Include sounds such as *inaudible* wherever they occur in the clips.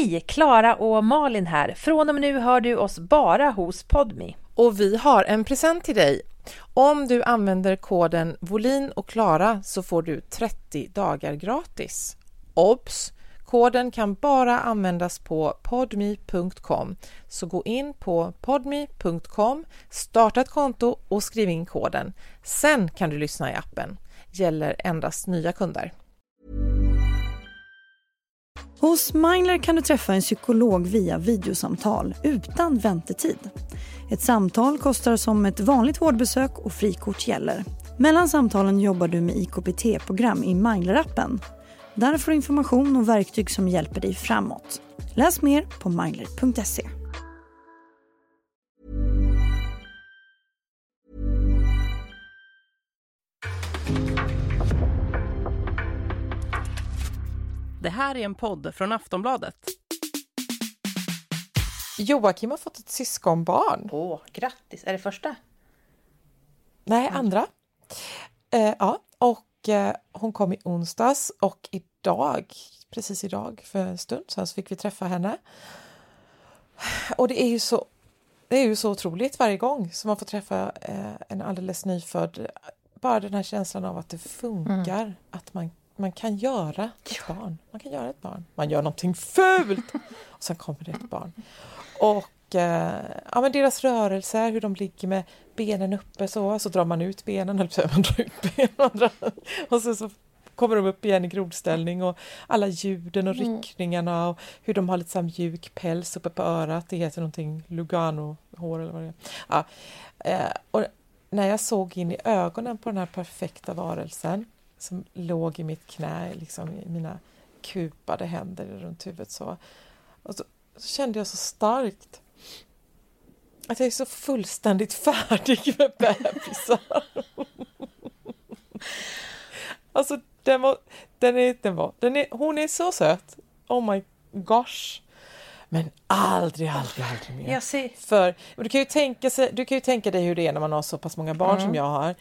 Hej! Klara och Malin här. Från och med nu hör du oss bara hos Podmi. Och vi har en present till dig. Om du använder koden Volin och Klara så får du 30 dagar gratis. Obs! Koden kan bara användas på podme.com. Så gå in på podme.com, starta ett konto och skriv in koden. Sen kan du lyssna i appen. Gäller endast nya kunder. Hos Mindler kan du träffa en psykolog via videosamtal utan väntetid. Ett samtal kostar som ett vanligt vårdbesök och frikort gäller. Mellan samtalen jobbar du med IKPT-program i Mindler-appen. Där får du information och verktyg som hjälper dig framåt. Läs mer på mindler.se. Det här är en podd från Aftonbladet. Joakim har fått ett syskonbarn. Åh, grattis! Är det första? Nej, andra. Eh, ja, och eh, hon kom i onsdags och idag, precis idag för en stund sedan, så fick vi träffa henne. Och det är ju så, det är ju så otroligt varje gång som man får träffa eh, en alldeles nyfödd. Bara den här känslan av att det funkar, att man, man kan göra ett barn. Man kan göra ett barn. Man gör någonting fult *laughs* och sen kommer det ett barn. Och eh, ja, men deras rörelser, hur de ligger med benen uppe så, så drar man ut benen, eller man drar ut benen och, och så, kommer de upp igen i grodställning och alla ljuden och ryckningarna och hur de har lite så mjuk päls uppe på örat, det heter någonting Lugano-hår eller vad det är. Ja, eh, och när jag såg in i ögonen på den här perfekta varelsen som låg i mitt knä, liksom i mina kupade händer runt huvudet så, och så, så kände jag så starkt att jag är så fullständigt *laughs* färdig med bebisar. *laughs* alltså, den var, den är, den var, den är, hon är så söt. Oh my gosh. Men aldrig, aldrig, aldrig mer. Jag ser. För du kan, ju tänka sig, du kan ju tänka dig hur det är när man har så pass många barn Mm. som jag har.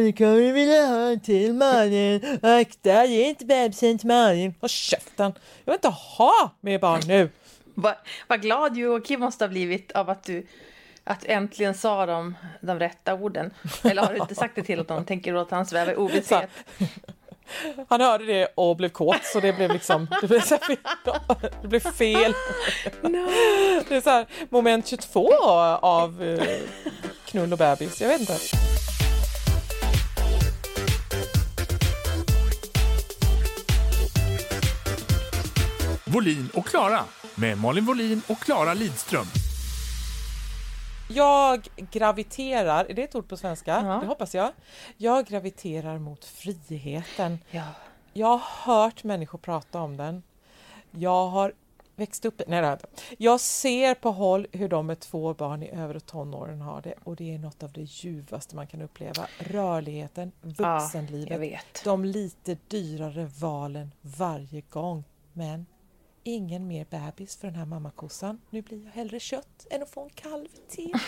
Nu kommer du vilja ha en till Malin. Akta, ge inte bebisen till Malin. Håll käften. Jag vill inte ha mer barn nu. Vad vad glad Joakim måste ha blivit av att du att du äntligen sa de, de rätta orden. Eller har du inte sagt det till honom? Tänker du att han svävar i ovisshet? *laughs* Han hörde det och blev kåt så det blev liksom det blev, så här, det blev fel. Det är så här moment 22 av eh, knull och bebis. Jag vet inte. Volin och Klara med Malin Volin och Klara Lidström. Jag graviterar, är det ett ord på svenska? Ja. Det hoppas jag. Jag graviterar mot friheten. Ja. Jag har hört människor prata om den. Jag har växt upp... Nej, har jag ser på håll hur de med två barn i övre tonåren har det och det är något av det ljuvaste man kan uppleva. Rörligheten, vuxenlivet, vet. de lite dyrare valen varje gång. Men ingen mer bebis för den här mammakossan. Nu blir jag hellre kött än att få en kalv till. *laughs*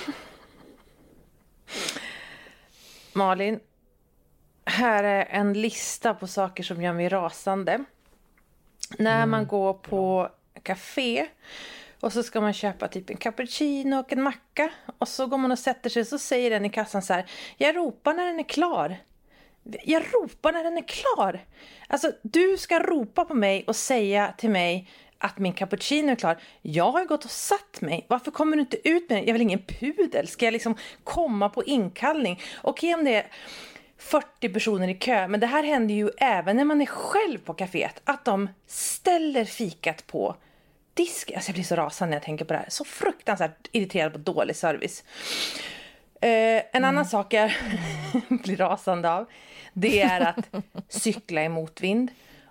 Malin, här är en lista på saker som gör mig rasande. När man går på café och så ska man köpa typ en cappuccino och en macka och så går man och sätter sig så säger den i kassan så här Jag ropar när den är klar. Jag ropar när den är klar. Alltså, du ska ropa på mig och säga till mig att min cappuccino är klar. Jag har ju gått och satt mig. Varför kommer du inte ut med den? Jag väl ingen pudel? Ska jag liksom komma på inkallning? Okej om det är 40 personer i kö, men det här händer ju även när man är själv på kaféet. Att de ställer fikat på disk. Alltså jag blir så rasande när jag tänker på det här. Så fruktansvärt irriterad på dålig service. Eh, en Mm. annan sak jag *laughs* blir rasande av, det är att cykla i motvind.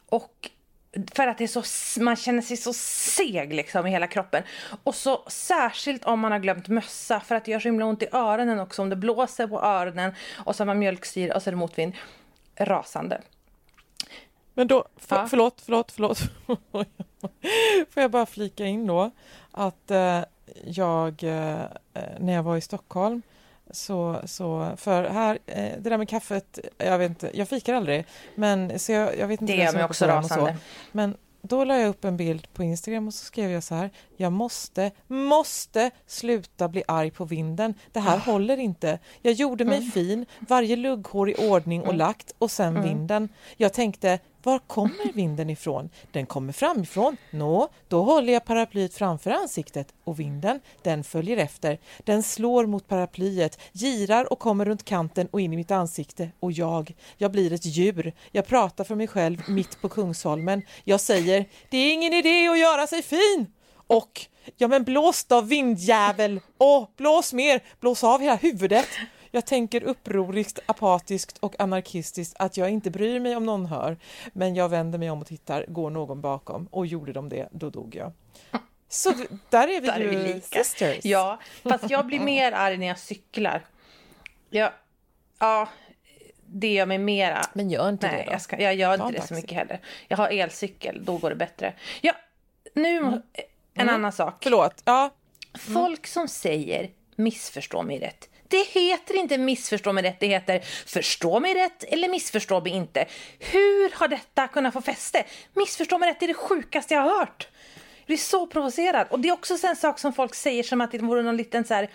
Och för att det är så, man känner sig så seg liksom i hela kroppen. Och så särskilt om man har glömt mössa för att det gör så himla ont i öronen också om det blåser på öronen och så har man mjölksyra och så är det motvind. Rasande. Men då, för, Ja. förlåt, förlåt, förlåt. *laughs* Får jag bara flika in då att eh, jag, eh, när jag var i Stockholm, så, så för här, eh, det där med kaffet, jag vet inte, jag fikar aldrig, men så jag, jag vet inte Det gör mig också rasande. Men då la jag upp en bild på Instagram och så skrev jag så här, jag måste, måste sluta bli arg på vinden. Det här håller inte. Jag gjorde mig fin, varje lugghår i ordning och lagt och sen vinden. Jag tänkte, var kommer vinden ifrån? Den kommer framifrån. Nå, då håller jag paraplyet framför ansiktet och vinden, den följer efter. Den slår mot paraplyet, girar och kommer runt kanten och in i mitt ansikte och jag, jag blir ett djur. Jag pratar för mig själv mitt på Kungsholmen. Jag säger, det är ingen idé att göra sig fin. Och, ja men blås då vindjävel! Åh, blås mer! Blås av hela huvudet! Jag tänker upproriskt, apatiskt och anarkistiskt att jag inte bryr mig om någon hör. Men jag vänder mig om och tittar, går någon bakom? Och gjorde de det, då dog jag. Så där är vi Där är ju vi lika. sisters. Ja, fast jag blir mer arg när jag cyklar. Jag, ja, det gör mig mera... Men gör inte Nej, det då. jag, ska, jag gör Ta inte det så taxi. mycket heller. Jag har elcykel, då går det bättre. Ja, nu må- en Mm. annan sak. Förlåt. Ja, Folk som säger missförstå mig rätt. Det heter inte missförstå mig rätt, det heter förstå mig rätt eller missförstå mig inte. Hur har detta kunnat få fäste? Missförstå mig rätt är det sjukaste jag har hört. Jag blir så provocerad. Och det är också en sak som folk säger som att det vore någon liten så här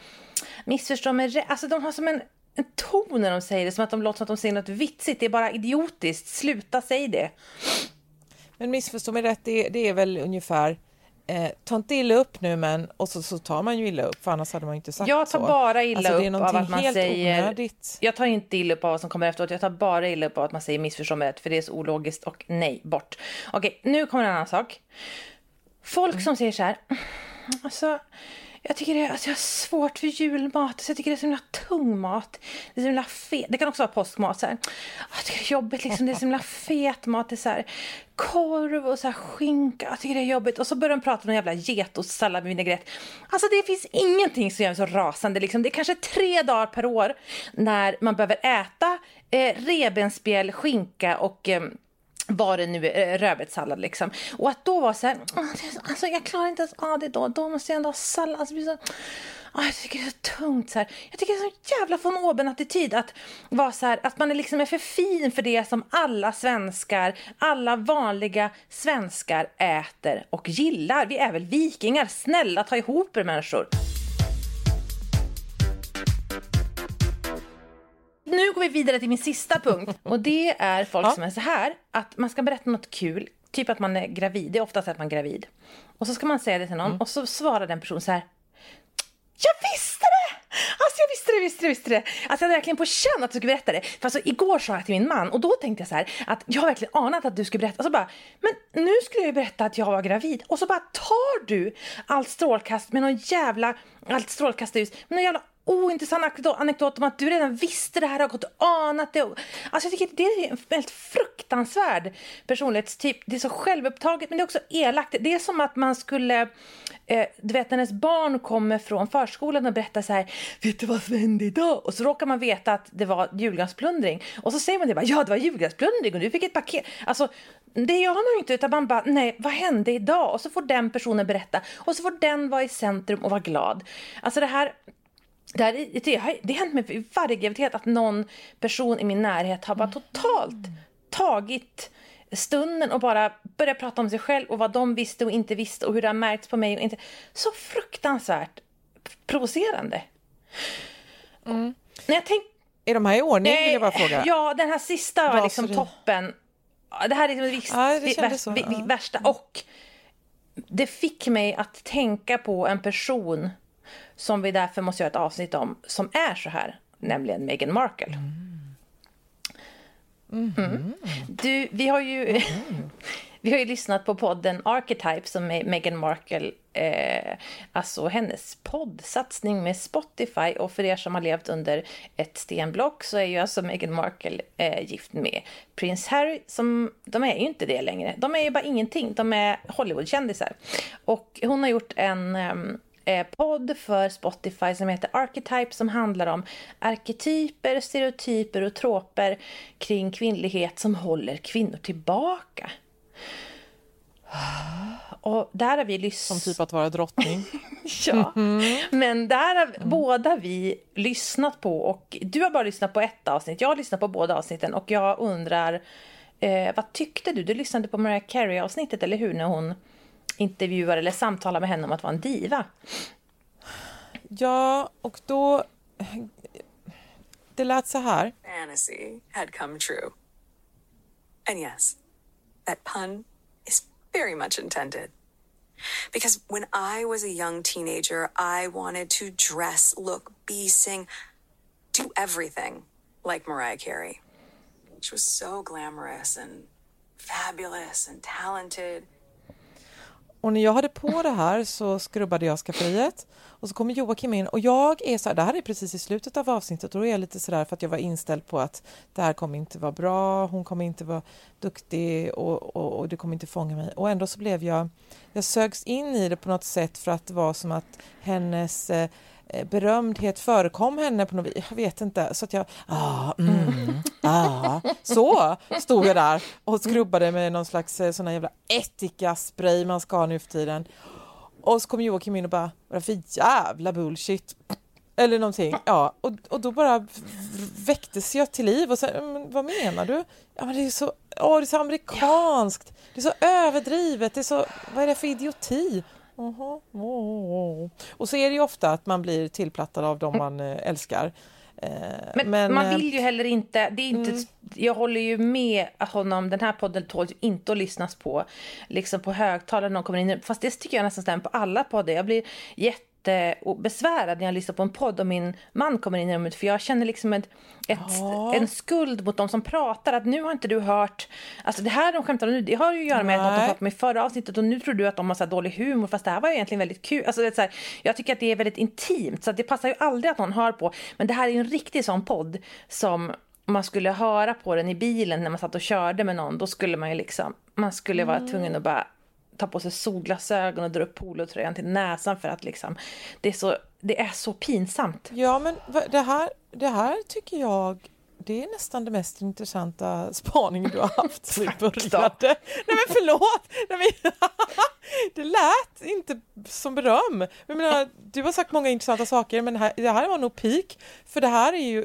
missförstå mig rätt. Alltså de har som en, en ton när de säger det, som att de låter som att de säger något vitsigt. Det är bara idiotiskt. Sluta säg det. men missförstå mig rätt, det, det är väl ungefär eh, ta inte illa upp nu men och så, så tar man ju illa upp för annars hade man inte sagt Jag tar så. bara illa alltså, upp av att man säger... onödigt. Jag tar inte illa upp av vad som kommer efteråt. Jag tar bara illa upp av att man säger missförstå mig rätt. För det är så ologiskt och nej, bort. Okej, nu kommer en annan sak. Folk Mm. som säger så här. Alltså, jag tycker det alltså jag har svårt för julmat. Så jag tycker det är så himla tung mat. Det är så himla fet. Det kan också vara påskmat. Så här. Jag tycker det är jobbigt liksom. Det är så himla fet mat. Det är så här korv och så här skinka. Jag tycker det är jobbigt. Och så börjar de prata om en jävla getostsallad med vinägrett. Alltså det finns ingenting som gör mig så rasande. Liksom. Det är kanske tre dagar per år när man behöver äta eh, revbensspjäll, skinka och eh, vad det nu är, eh, rödbetssallad liksom. Och att då vara så här, alltså jag klarar inte ens av det då, då måste jag ändå ha sallad. Alltså, det så, åh, jag tycker det är så tungt så här. Jag tycker det är så jävla von oben attityd att vara så här, att man är liksom är för fin för det som alla svenskar, alla vanliga svenskar äter och gillar. Vi är väl vikingar, snälla ta ihop er människor. Nu går vi vidare till min sista punkt. *laughs* Och det är folk Ja. som är så här, att man ska berätta något kul. Typ att man är gravid, det är oftast att man är gravid. Och så ska man säga det till någon och så svarar den personen så här. Jag visste det! Alltså jag visste det, visste det, visste det. Alltså jag hade verkligen på känn att du skulle berätta det. För alltså igår sa jag till min man och då tänkte jag så här att jag har verkligen anat att du skulle berätta. Och så bara, men nu skulle jag ju berätta att jag var gravid. Och så bara tar du allt strålkast med någon jävla, allt strålkastarljus, med någon jävla ointressant anekdot- anekdot om att du redan visste det här och har gått och anat det. Alltså jag tycker det är en helt fruktansvärd personlighetstyp. Det är så självupptaget men det är också elakt. Det är som att man skulle, eh, du vet när ens barn kommer från förskolan och berättar så här, vet du vad som hände idag? Och så råkar man veta att det var julgransplundring. Och så säger man det bara, ja det var julgransplundring och du fick ett paket. Alltså det gör man ju inte utan man bara, nej vad hände idag? Och så får den personen berätta och så får den vara i centrum och vara glad. Alltså det här det, här, det, det, har- det har hänt mig vid varje graviditet att någon person i min närhet har bara totalt tagit stunden och bara börjat prata om sig själv och vad de visste och inte visste och hur det har märkts på mig och inte. Så fruktansvärt provocerande. När jag tänk, Är de här i ordning vill jag bara fråga? Ja, den här sista var liksom Raseri. toppen. Det här är liksom det, vis- Ja, det det värst- så, ja. värsta. Och det fick mig att tänka på en person som vi därför måste göra ett avsnitt om, som är så här, nämligen Meghan Markle. Mm. Du, vi har ju... *laughs* Vi har ju lyssnat på podden Archetype som är Meghan Markle, eh, alltså hennes poddsatsning med Spotify. Och för er som har levt under ett stenblock så är ju alltså Meghan Markle eh, gift med prins Harry. Som, de är ju inte det längre. De är ju bara ingenting. De är Hollywoodkändisar. Och hon har gjort en... Eh, podd för Spotify som heter Archetype som handlar om arketyper, stereotyper och troper kring kvinnlighet som håller kvinnor tillbaka. Och där har vi lyssnat... Som typ att vara drottning. *laughs* ja, men där har mm. båda vi lyssnat på och du har bara lyssnat på ett avsnitt. Jag har lyssnat på båda avsnitten och jag undrar eh, vad tyckte du? Du lyssnade på Mariah Carey-avsnittet, eller hur? När hon intervjuar eller samtalar med henne om att vara en diva. Ja, och då... Det lät så här. Fantasy had come true. And yes, that pun is very much intended. Because when I was a young teenager, I wanted to dress, look, be, sing, do everything like Mariah Carey. She was so glamorous and fabulous and talented. Och när jag hade på det här så skrubbade jag skafferiet. Och så kommer Joakim in. Och jag är så här, det här är precis i slutet av avsnittet. Och då är jag lite sådär för att jag var inställd på att det här kommer inte vara bra, hon kommer inte vara duktig och, och, och det kommer inte fånga mig. Och ändå så blev jag, jag sögs in i det på något sätt för att det var som att hennes eh, Eh, berömdhet förekom henne på något vis. Jag vet inte. Så att jag, ah, mm, ah. Så stod jag där och skrubbade med någon slags eh, sån här jävla ättika-spray man ska ha nu för tiden. Och så kom Joakim in och bara, vad för jävla bullshit. Eller någonting. Ja, och, och då bara väcktes jag till liv och så, men, vad menar du? Ja, men det är så, åh, det är så amerikanskt. Det är så överdrivet. Det är så, vad är det för idioti? Aha. Och så är det ju ofta att man blir tillplattad av dem man eh, älskar. Eh, men, men, man vill ju heller inte, det är inte mm. jag håller ju med honom, den här podden tål ju inte att lyssnas på liksom på högtalare när någon kommer in, fast det tycker jag nästan stämmer på alla poddar. Jag blir jätte jättebesvärad när jag lyssnar på en podd och min man kommer in i rummet för jag känner liksom ett, ett ja. en skuld mot de som pratar att nu har inte du hört, alltså det här de skämtar om nu det har ju att göra med Nej. att de pratade om i förra avsnittet och nu tror du att de har så dålig humor fast det här var ju egentligen väldigt kul, alltså det så här, jag tycker att det är väldigt intimt så det passar ju aldrig att någon hör på men det här är ju en riktig sån podd som man skulle höra på den i bilen när man satt och körde med någon, då skulle man ju liksom, man skulle vara mm. tvungen att bara ta på sig solglasögon och dra upp polotröjan till näsan för att liksom, det är så, det är så pinsamt. Ja, men det här, det här tycker jag det är nästan det mest intressanta spaningen du har *laughs* haft sen började. Nej men förlåt! Nej, men, *laughs* det lät inte som beröm. Jag menar, du har sagt många intressanta saker men det här, det här var nog peak. För det här är ju,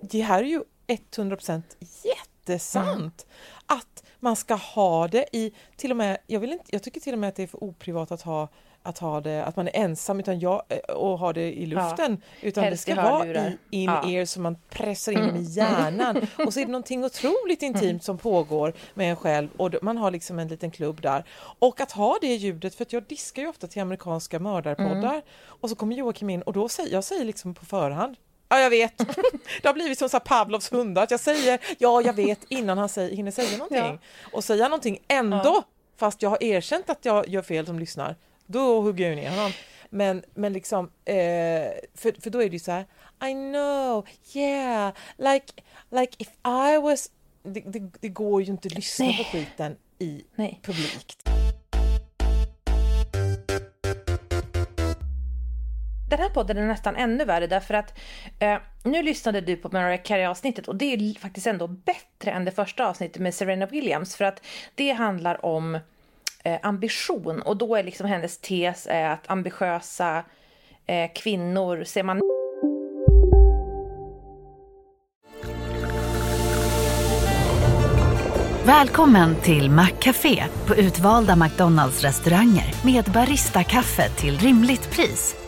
det här är ju 100% jättesant. Mm. Att man ska ha det i, till och med, jag, vill inte, jag tycker till och med att det är för oprivat att ha att ha det, att man är ensam utan jag, eh, och ha det i luften. Ja, utan det ska vara i in-ear ja. så man pressar in mm. i hjärnan. *laughs* Och så är det någonting otroligt intimt mm. som pågår med en själv och man har liksom en liten klubb där. Och att ha det ljudet, för att jag diskar ju ofta till amerikanska mördarpoddar mm. och så kommer Joakim in och då säger jag säger liksom på förhand Ja, jag vet. Det har blivit som så Pavlovs hundar, att jag säger ja, jag vet innan han säger, hinner säga någonting. Ja. Och säger han någonting ändå, ja. fast jag har erkänt att jag gör fel som lyssnar, då hugger jag ner honom. Men, men liksom, eh, för, för då är det ju så här, I know, yeah, like, like if I was... Det, det, det går ju inte att lyssna Nej. på skiten i Nej. publikt. Den här podden är nästan ännu värre därför att eh, nu lyssnade du på Mariah Carey-avsnittet och det är faktiskt ändå bättre än det första avsnittet med Serena Williams för att det handlar om eh, ambition och då är liksom hennes tes är att ambitiösa eh, kvinnor ser man Välkommen till Maccafé på utvalda McDonalds restauranger med Baristakaffe till rimligt pris.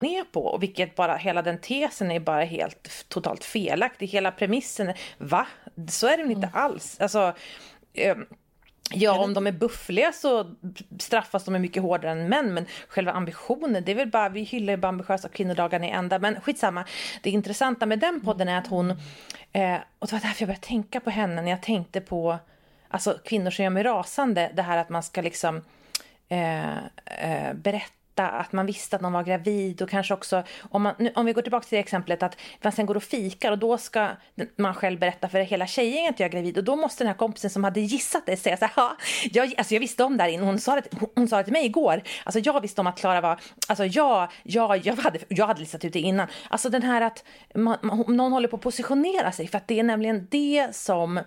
Ner på och vilket bara hela den tesen är bara helt totalt felaktig. Hela premissen, va? Så är det väl inte alls. Alltså, eh, Ja, om de är buffliga så straffas de mycket hårdare än män, men själva ambitionen, det är väl bara, vi hyllar ju bara ambitiösa kvinnodagarna i ända, men skitsamma. Det intressanta med den podden är att hon, eh, och det var därför jag började tänka på henne när jag tänkte på, alltså kvinnor som gör mig rasande, det här att man ska liksom eh, eh, berätta att man visste att någon var gravid och kanske också om, man, nu, om vi går tillbaka till det exemplet att man sen går och fikar och då ska man själv berätta för hela tjejgänget att jag är gravid och då måste den här kompisen som hade gissat det säga så här, jag, alltså jag visste om det här innan, hon sa det, hon sa det till mig igår, alltså jag visste om att Klara var, alltså jag, jag, jag, hade, jag hade listat ut det innan, alltså den här att man, man, någon håller på att positionera sig för att det är nämligen det som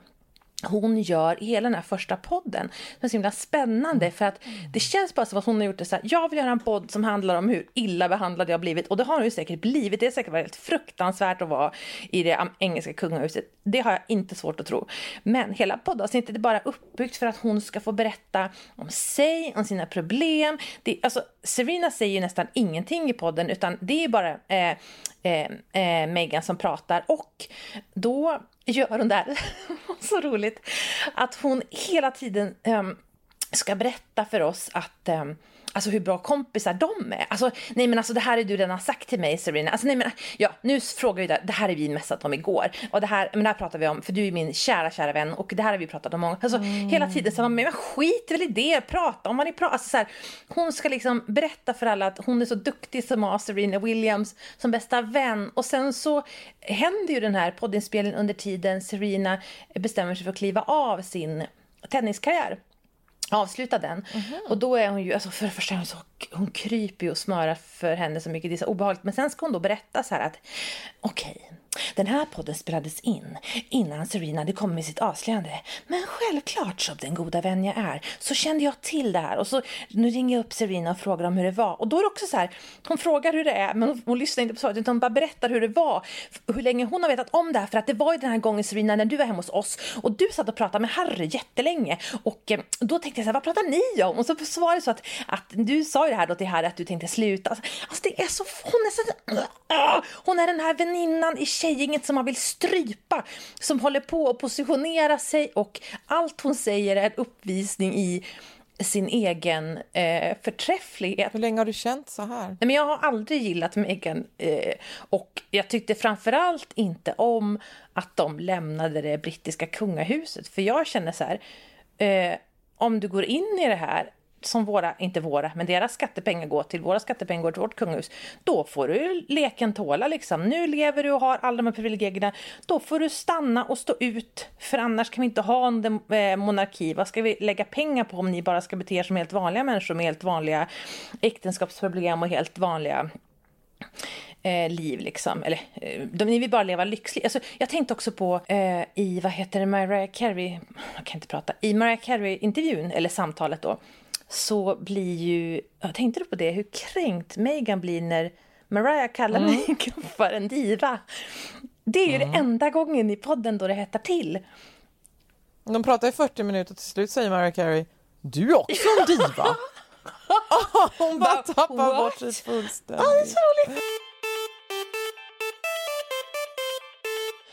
hon gör i hela den här första podden. Det är så himla spännande för att det känns bara som att hon har gjort det så här. Jag vill göra en podd som handlar om hur illa behandlad jag blivit och det har hon ju säkert blivit. Det har säkert varit fruktansvärt att vara i det engelska kungahuset. Det har jag inte svårt att tro. Men hela poddavsnittet är bara uppbyggt för att hon ska få berätta om sig, om sina problem. Det, alltså, Serena säger ju nästan ingenting i podden utan det är bara eh, eh, eh, Megan som pratar och då gör hon det här, *laughs* så roligt, att hon hela tiden um, ska berätta för oss att um, Alltså hur bra kompisar de är. Alltså, nej men alltså det här är du redan sagt till mig Serena. Alltså nej men ja, nu frågar vi det. Det här är vi messat om igår. Och det här, men det här pratar vi om för du är min kära, kära vän och det här har vi pratat om många. Alltså mm. hela tiden så man, men skit väl i det. Prata om vad ni pratar. Alltså, så här, hon ska liksom berätta för alla att hon är så duktig som har Serena Williams som bästa vän. Och sen så händer ju den här poddinspelningen under tiden Serena bestämmer sig för att kliva av sin tenniskarriär avsluta den. Mm -hmm. Och då är hon ju, alltså för det första, så, hon kryper ju och smörar för henne så mycket, det är så obehagligt. Men sen ska hon då berätta så här att, okej, okay, den här podden spelades in innan Serena hade kommit med sitt avslöjande. Men självklart, som den goda vän jag är, så kände jag till det här. Och så nu ringer jag upp Serena och frågar om hur det var. Och då är det också så här, hon frågar hur det är, men hon, hon lyssnar inte på svaret, utan hon bara berättar hur det var. Hur länge hon har vetat om det här. För att det var ju den här gången Serena, när du var hemma hos oss och du satt och pratade med Harry jättelänge. Och eh, då tänkte jag så här, vad pratar ni om? Och så var det så att, att du sa ju det här då till Harry att du tänkte sluta. Alltså, alltså det är så, hon är så, uh, hon är den här väninnan i tjejgänget som man vill strypa, som håller på att positionera sig och allt hon säger är en uppvisning i sin egen eh, förträfflighet. Hur länge har du känt så här? men jag har aldrig gillat Meghan eh, och jag tyckte framförallt inte om att de lämnade det brittiska kungahuset. För jag känner så här, eh, om du går in i det här som våra, inte våra, men deras skattepengar går till, våra skattepengar går till vårt kungahus, då får du leken tåla liksom. Nu lever du och har alla de här privilegierna, då får du stanna och stå ut, för annars kan vi inte ha en eh, monarki. Vad ska vi lägga pengar på om ni bara ska bete er som helt vanliga människor med helt vanliga äktenskapsproblem och helt vanliga eh, liv liksom. Eller eh, de, ni vill bara leva lyxligt. Alltså, jag tänkte också på eh, i, vad heter det, Mariah Carey, jag kan inte prata, i Mariah Carey-intervjun, eller samtalet då, så blir ju, jag tänkte du på det, hur kränkt Meghan blir när Mariah kallar mm. *laughs* Meghan för en diva. Det är ju mm. det enda gången i podden då det hettar till. De pratar i 40 minuter till slut säger Mariah Carey Du är också en diva! *laughs* *laughs* hon bara tappar bort sig fullständigt. Ja, det är så roligt!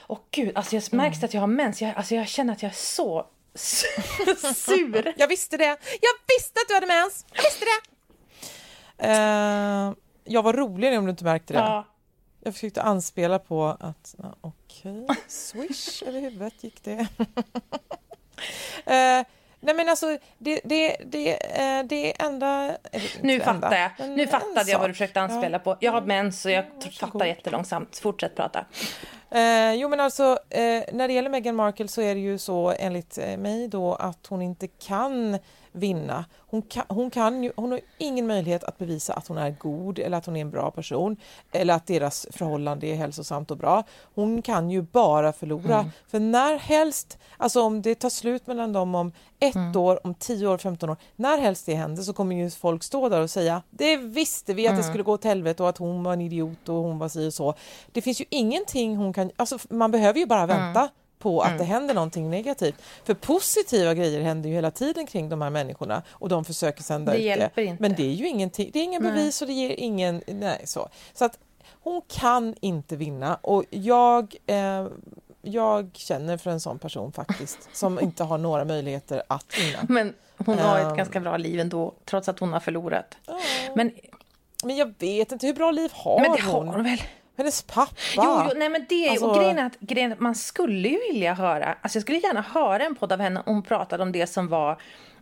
Och gud, alltså jag märks att jag har mens. Jag, alltså jag känner att jag är så *laughs* sur. Jag visste det. Jag visste att du hade mens. Jag visste det. Uh, jag var rolig om du inte märkte det. Ja. Jag försökte anspela på att, okej, okay, swish över huvudet gick det. uh, *laughs* nej men alltså, det, det, det, uh, det enda... Nu fattar jag. Nu fattade jag vad du försökte anspela ja. på. Jag har mens och jag fattar jättelångsamt. Fortsätt prata. Eh, jo men alltså eh, när det gäller Meghan Markle så är det ju så enligt eh, mig då att hon inte kan vinna. Hon, kan, hon, kan ju, hon har ingen möjlighet att bevisa att hon är god eller att hon är en bra person eller att deras förhållande är hälsosamt och bra. Hon kan ju bara förlora. Mm. För när helst, alltså om det tar slut mellan dem om ett Mm. år, om 10 år, 15 år, när helst det händer så kommer ju folk stå där och säga det visste vi att det Mm. skulle gå åt helvete och att hon var en idiot och hon var si och så. Det finns ju ingenting hon kan, alltså man behöver ju bara vänta Mm. På att Mm. det händer någonting negativt. För positiva grejer händer ju hela tiden kring de här människorna och de försöker sända Det ut det. inte. Men det är ju ingenting, det är ingen Nej. bevis och det ger ingen, nej så. Så att hon kan inte vinna och jag eh, jag känner för en sån person faktiskt *laughs* som inte har några möjligheter att vinna. Men hon har ett Ehm. ganska bra liv ändå, trots att hon har förlorat. Men, men jag vet inte, hur bra liv har men det hon? har hon väl? Hennes pappa? Jo, jo, nej men det Alltså- och grejen är att grejen, är att man skulle ju vilja höra, alltså jag skulle gärna höra en podd av henne om hon pratade om det som var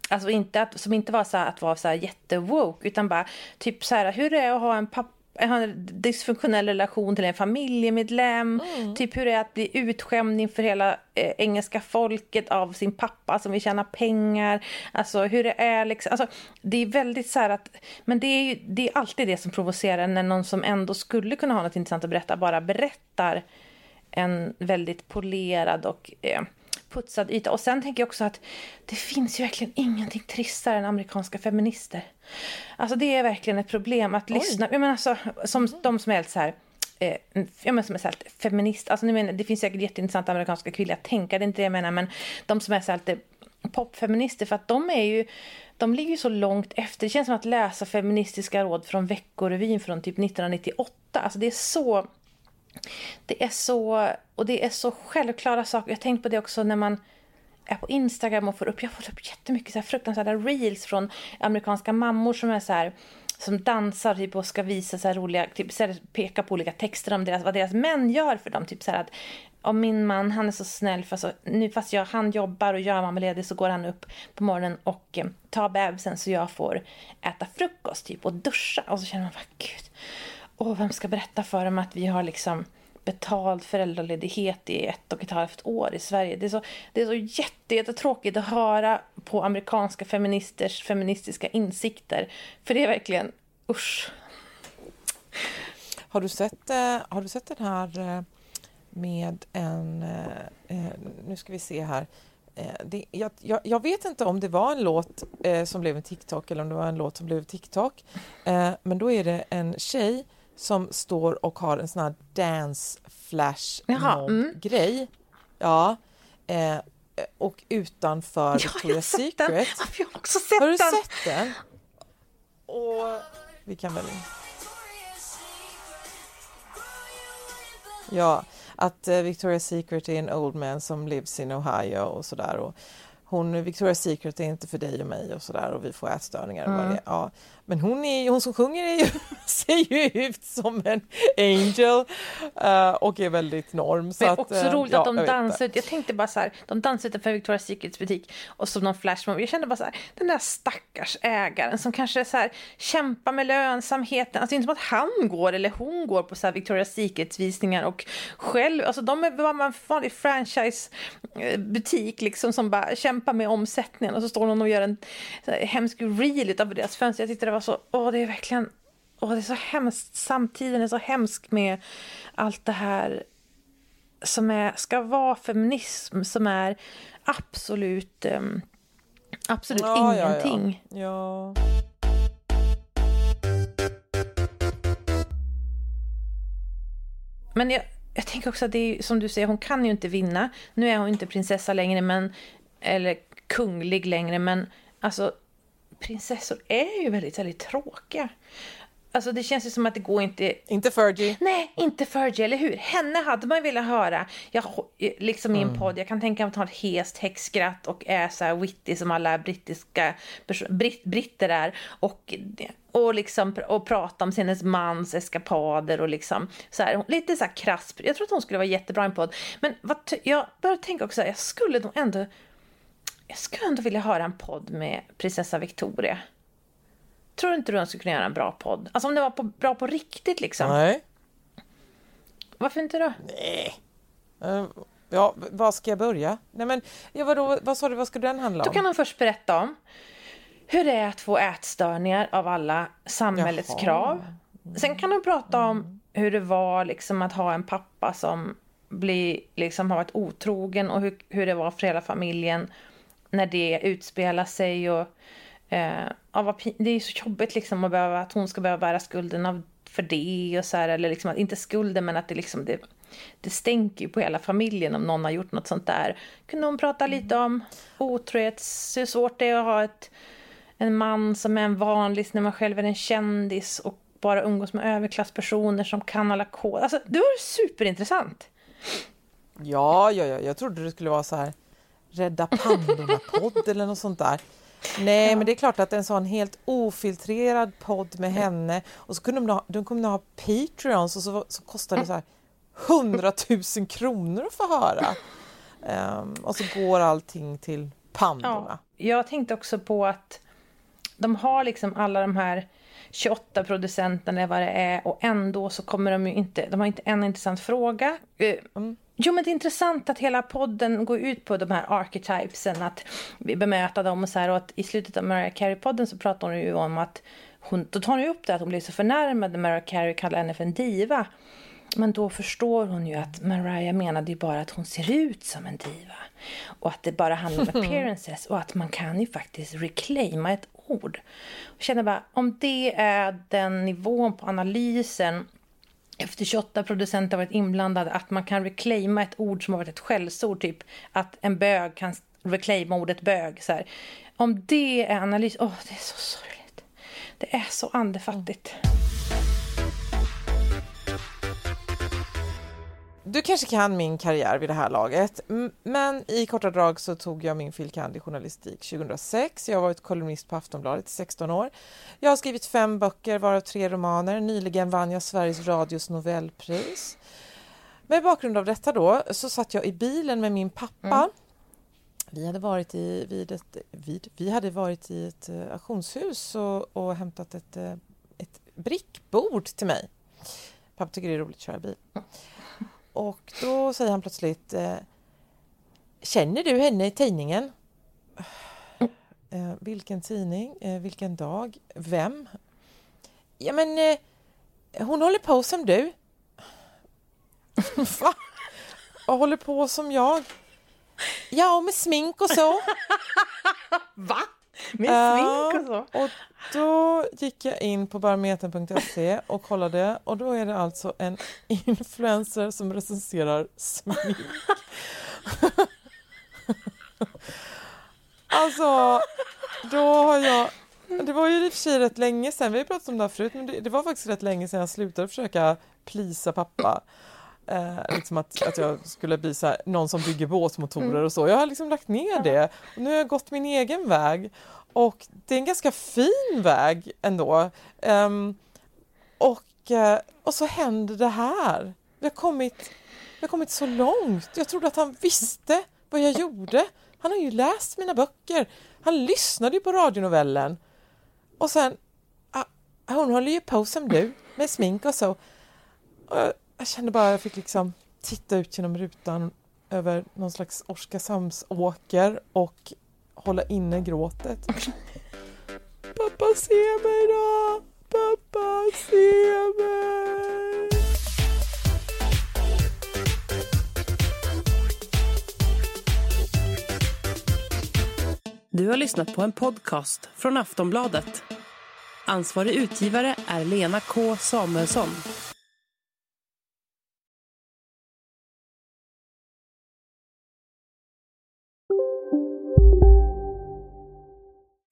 Alltså inte att, som inte var så att vara så jättewoke utan bara typ så här hur det är att ha en pappa ha en dysfunktionell relation till en familjemedlem, Mm. typ hur det är att bli utskämd inför hela eh, engelska folket av sin pappa som vill tjäna pengar, alltså hur det är liksom, alltså det är väldigt så här att, men det är ju det är alltid det som provocerar när någon som ändå skulle kunna ha något intressant att berätta bara berättar en väldigt polerad och eh, putsad yta. Och sen tänker jag också att det finns ju verkligen ingenting tristare än amerikanska feminister. Alltså det är verkligen ett problem att lyssna, jag menar alltså, som de som är helt så här Eh, jag menar som är så här, feminist, alltså, menar, det finns säkert jätteintressanta amerikanska kvinnliga tänkare, det är inte det jag menar, men de som är så här, lite popfeminister, för att de är ju de ligger ju så långt efter. Det känns som att läsa feministiska råd från Veckorevyn från typ 1998. Alltså det är så det är så, och det är så självklara saker. Jag har tänkt på det också när man är på Instagram och får upp, jag får upp jättemycket så här fruktansvärda reels från amerikanska mammor som är så här som dansar typ, och ska visa så här roliga, typ så här, peka på olika texter om deras, vad deras män gör för dem. Typ så här att om min man, han är så snäll, för så, nu fast jag, han jobbar och jag är mammaledig så går han upp på morgonen och eh, tar bebisen så jag får äta frukost typ och duscha. Och så känner man bara, gud, åh, vem ska berätta för dem att vi har liksom betald föräldraledighet i ett och ett halvt år i Sverige. Det är så, det är så jätte, jättetråkigt att höra på amerikanska feministers feministiska insikter. För det är verkligen, usch. Har du sett, eh, har du sett den här eh, med en, eh, nu ska vi se här, det, jag, jag, jag vet inte om det var en låt eh, som blev en TikTok eller om det var en låt som blev TikTok, eh, men då är det en tjej som står och har en sån här dance flash mm. grej. Ja. Eh, och utanför *laughs* Ja, Victoria's den. Secret. Ja, Jag har också sett Har du den. sett den? Och vi kan väl... Ja, att eh, Victoria's Secret är en old man som lives in Ohio och sådär. Och hon, Victoria's Secret är inte för dig och mig och sådär och vi får ätstörningar. Och vad Mm. det är. Ja. Men hon, är, hon som sjunger är ju, *laughs* ser ju ut som en angel eh, och är väldigt norm. Så Men att, också eh, roligt ja, att de jag dansar ut. Jag tänkte bara så här, de dansar utanför Victoria's Secrets butik och så någon flashmob. Jag kände bara så här, den där stackars ägaren som kanske så här kämpar med lönsamheten. Alltså inte som att han går eller hon går på så här Victoria's Secrets visningar och själv, alltså de är bara en vanlig franchise-butik liksom som bara kämpar med omsättningen och så står någon och gör en så här, hemsk reel utav deras fönster. Jag tyckte det var så, åh det är verkligen Åh, det är så hemskt. Samtiden är så hemsk med allt det här som är, ska vara feminism som är absolut, ehm, absolut Ja, ja, ja. ingenting. Ja. Men jag, jag tänker också att det är som du säger, hon kan ju inte vinna. Nu är hon inte prinsessa längre, men, eller kunglig längre, men alltså prinsessor är ju väldigt, väldigt tråkiga. Alltså det känns ju som att det går inte... Inte Fergie. Nej, inte Fergie, eller hur? Henne hade man ju velat höra. Jag, liksom i en Mm. podd, jag kan tänka mig att ha ett hest häxskratt och är så här witty som alla brittiska britt, britter är. Och, och, liksom, och prata om hennes mans eskapader och liksom så här, lite så här krass. Jag tror att hon skulle vara jättebra i en podd. Men vad, jag börjar tänka också, jag skulle nog ändå jag skulle ändå vilja höra en podd med prinsessa Victoria. Tror inte du hon skulle kunna göra en bra podd? Alltså om det var på, bra på riktigt liksom. Nej. Varför inte då? Nej. Eh, ja, vad ska jag börja? Nej, men, ja, vadå, vad sa du, vad ska den handla om? Då kan han först berätta om hur det är att få ätstörningar av alla samhällets Jaha. krav. Sen kan de prata om hur det var liksom att ha en pappa som blir, liksom, har varit otrogen och hur, hur det var för hela familjen när det utspelar sig. Och, eh, ja, det är så jobbigt liksom att, behöva, att hon ska behöva bära skulden av, för det. Och så här, eller liksom, inte skulden men att det, liksom, det, det stänker ju på hela familjen om någon har gjort något sånt där. Kunde hon prata lite om otrohet, hur svårt det är att ha ett, en man som är en vanlig när man själv är en kändis och bara umgås med överklasspersoner som kan alla koder. Alltså, det var superintressant. Ja, ja, ja, jag trodde det skulle vara så här Rädda pandorna-podd eller något sånt där. Nej, men det är klart att en sån helt ofiltrerad podd med henne och så kunde de ha, de kunde ha Patreons och så, så kostade det så här 100 000 kronor att få höra. Ehm, och så går allting till pandorna. Ja, jag tänkte också på att de har liksom alla de här 28 producenterna eller vad det är och ändå så kommer de ju inte, de har inte en intressant fråga. Eh, Jo men det är intressant att hela podden går ut på de här archetypesen, att vi bemöta dem och så här och att i slutet av Mariah Carey-podden så pratar hon ju om att hon, då tar hon ju upp det att hon blir så förnärmad när Mariah Carey kallar henne för en diva. Men då förstår hon ju att Mariah menade ju bara att hon ser ut som en diva. Och att det bara handlar om *laughs* appearances och att man kan ju faktiskt reclaima ett ord. Jag känner bara, om det är den nivån på analysen efter 28 producenter har varit inblandade, att man kan reclaima ett ord som har varit ett skällsord, typ att en bög kan reclaima ordet bög. Så här. Om det är analys, åh det är så sorgligt. Det är så andefattigt. Du kanske kan min karriär vid det här laget, men i korta drag så tog jag min fil. kand. i journalistik 2006. Jag har varit kolumnist på Aftonbladet i 16 år. Jag har skrivit fem böcker, varav tre romaner. Nyligen vann jag Sveriges Radios Nobelpris. Med bakgrund av detta då så satt jag i bilen med min pappa. Vi hade varit i, vid ett, vid, vi hade varit i ett eh, auktionshus och, och hämtat ett, eh, ett brickbord till mig. Pappa tycker det är roligt att köra bil. Och då säger han plötsligt eh, Känner du henne i tidningen? Eh, vilken tidning? Eh, vilken dag? Vem? Ja men eh, hon håller på som du. *laughs* Va? Och håller på som jag? Ja, med smink och så. Va? *laughs* Med smink och så? Och då gick jag in på barometern.se och kollade och då är det alltså en influencer som recenserar smink. *laughs* alltså, då har jag... Det var ju i och för sig rätt länge sedan, vi har pratat om det här förut, men det, det var faktiskt rätt länge sedan jag slutade försöka plisa pappa. Eh, liksom att, att jag skulle bli så här, någon som bygger båtmotorer och så. Jag har liksom lagt ner det. Och nu har jag gått min egen väg. Och det är en ganska fin väg ändå. Ehm, och, eh, och så händer det här. Vi har, kommit, vi har kommit så långt. Jag trodde att han visste vad jag gjorde. Han har ju läst mina böcker. Han lyssnade ju på radionovellen. Och sen, ah, hon håller ju på som du med smink och så. Jag kände bara att jag fick liksom titta ut genom rutan över någon slags Oskarshamnsåker och hålla inne gråtet. *laughs* Pappa se mig då! Pappa se mig! Du har lyssnat på en podcast från Aftonbladet. Ansvarig utgivare är Lena K Samuelsson.